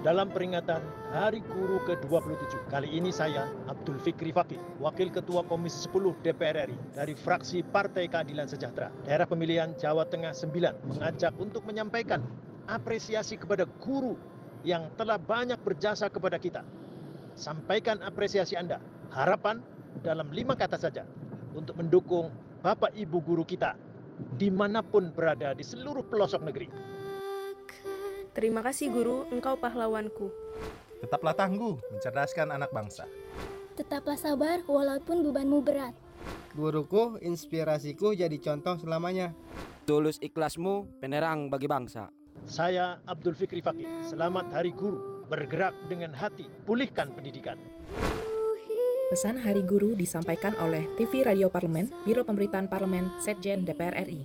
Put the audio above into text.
dalam peringatan Hari Guru ke-27. Kali ini saya, Abdul Fikri Fakih, Wakil Ketua Komisi 10 DPR RI dari fraksi Partai Keadilan Sejahtera, daerah pemilihan Jawa Tengah 9, mengajak untuk menyampaikan apresiasi kepada guru yang telah banyak berjasa kepada kita. Sampaikan apresiasi Anda, harapan dalam lima kata saja untuk mendukung Bapak Ibu guru kita di mana pun berada di seluruh pelosok negeri. Terima kasih guru, engkau pahlawanku. Tetaplah tangguh mencerdaskan anak bangsa. Tetaplah sabar walaupun bebanmu berat. Guruku, inspirasiku jadi contoh selamanya. Tulus ikhlasmu penerang bagi bangsa. Saya Abdul Fikri Fakih. Selamat Hari Guru. Bergerak dengan hati, pulihkan pendidikan. Pesan Hari Guru disampaikan oleh TV Radio Parlemen, Biro Pemberitaan Parlemen, Setjen DPR RI.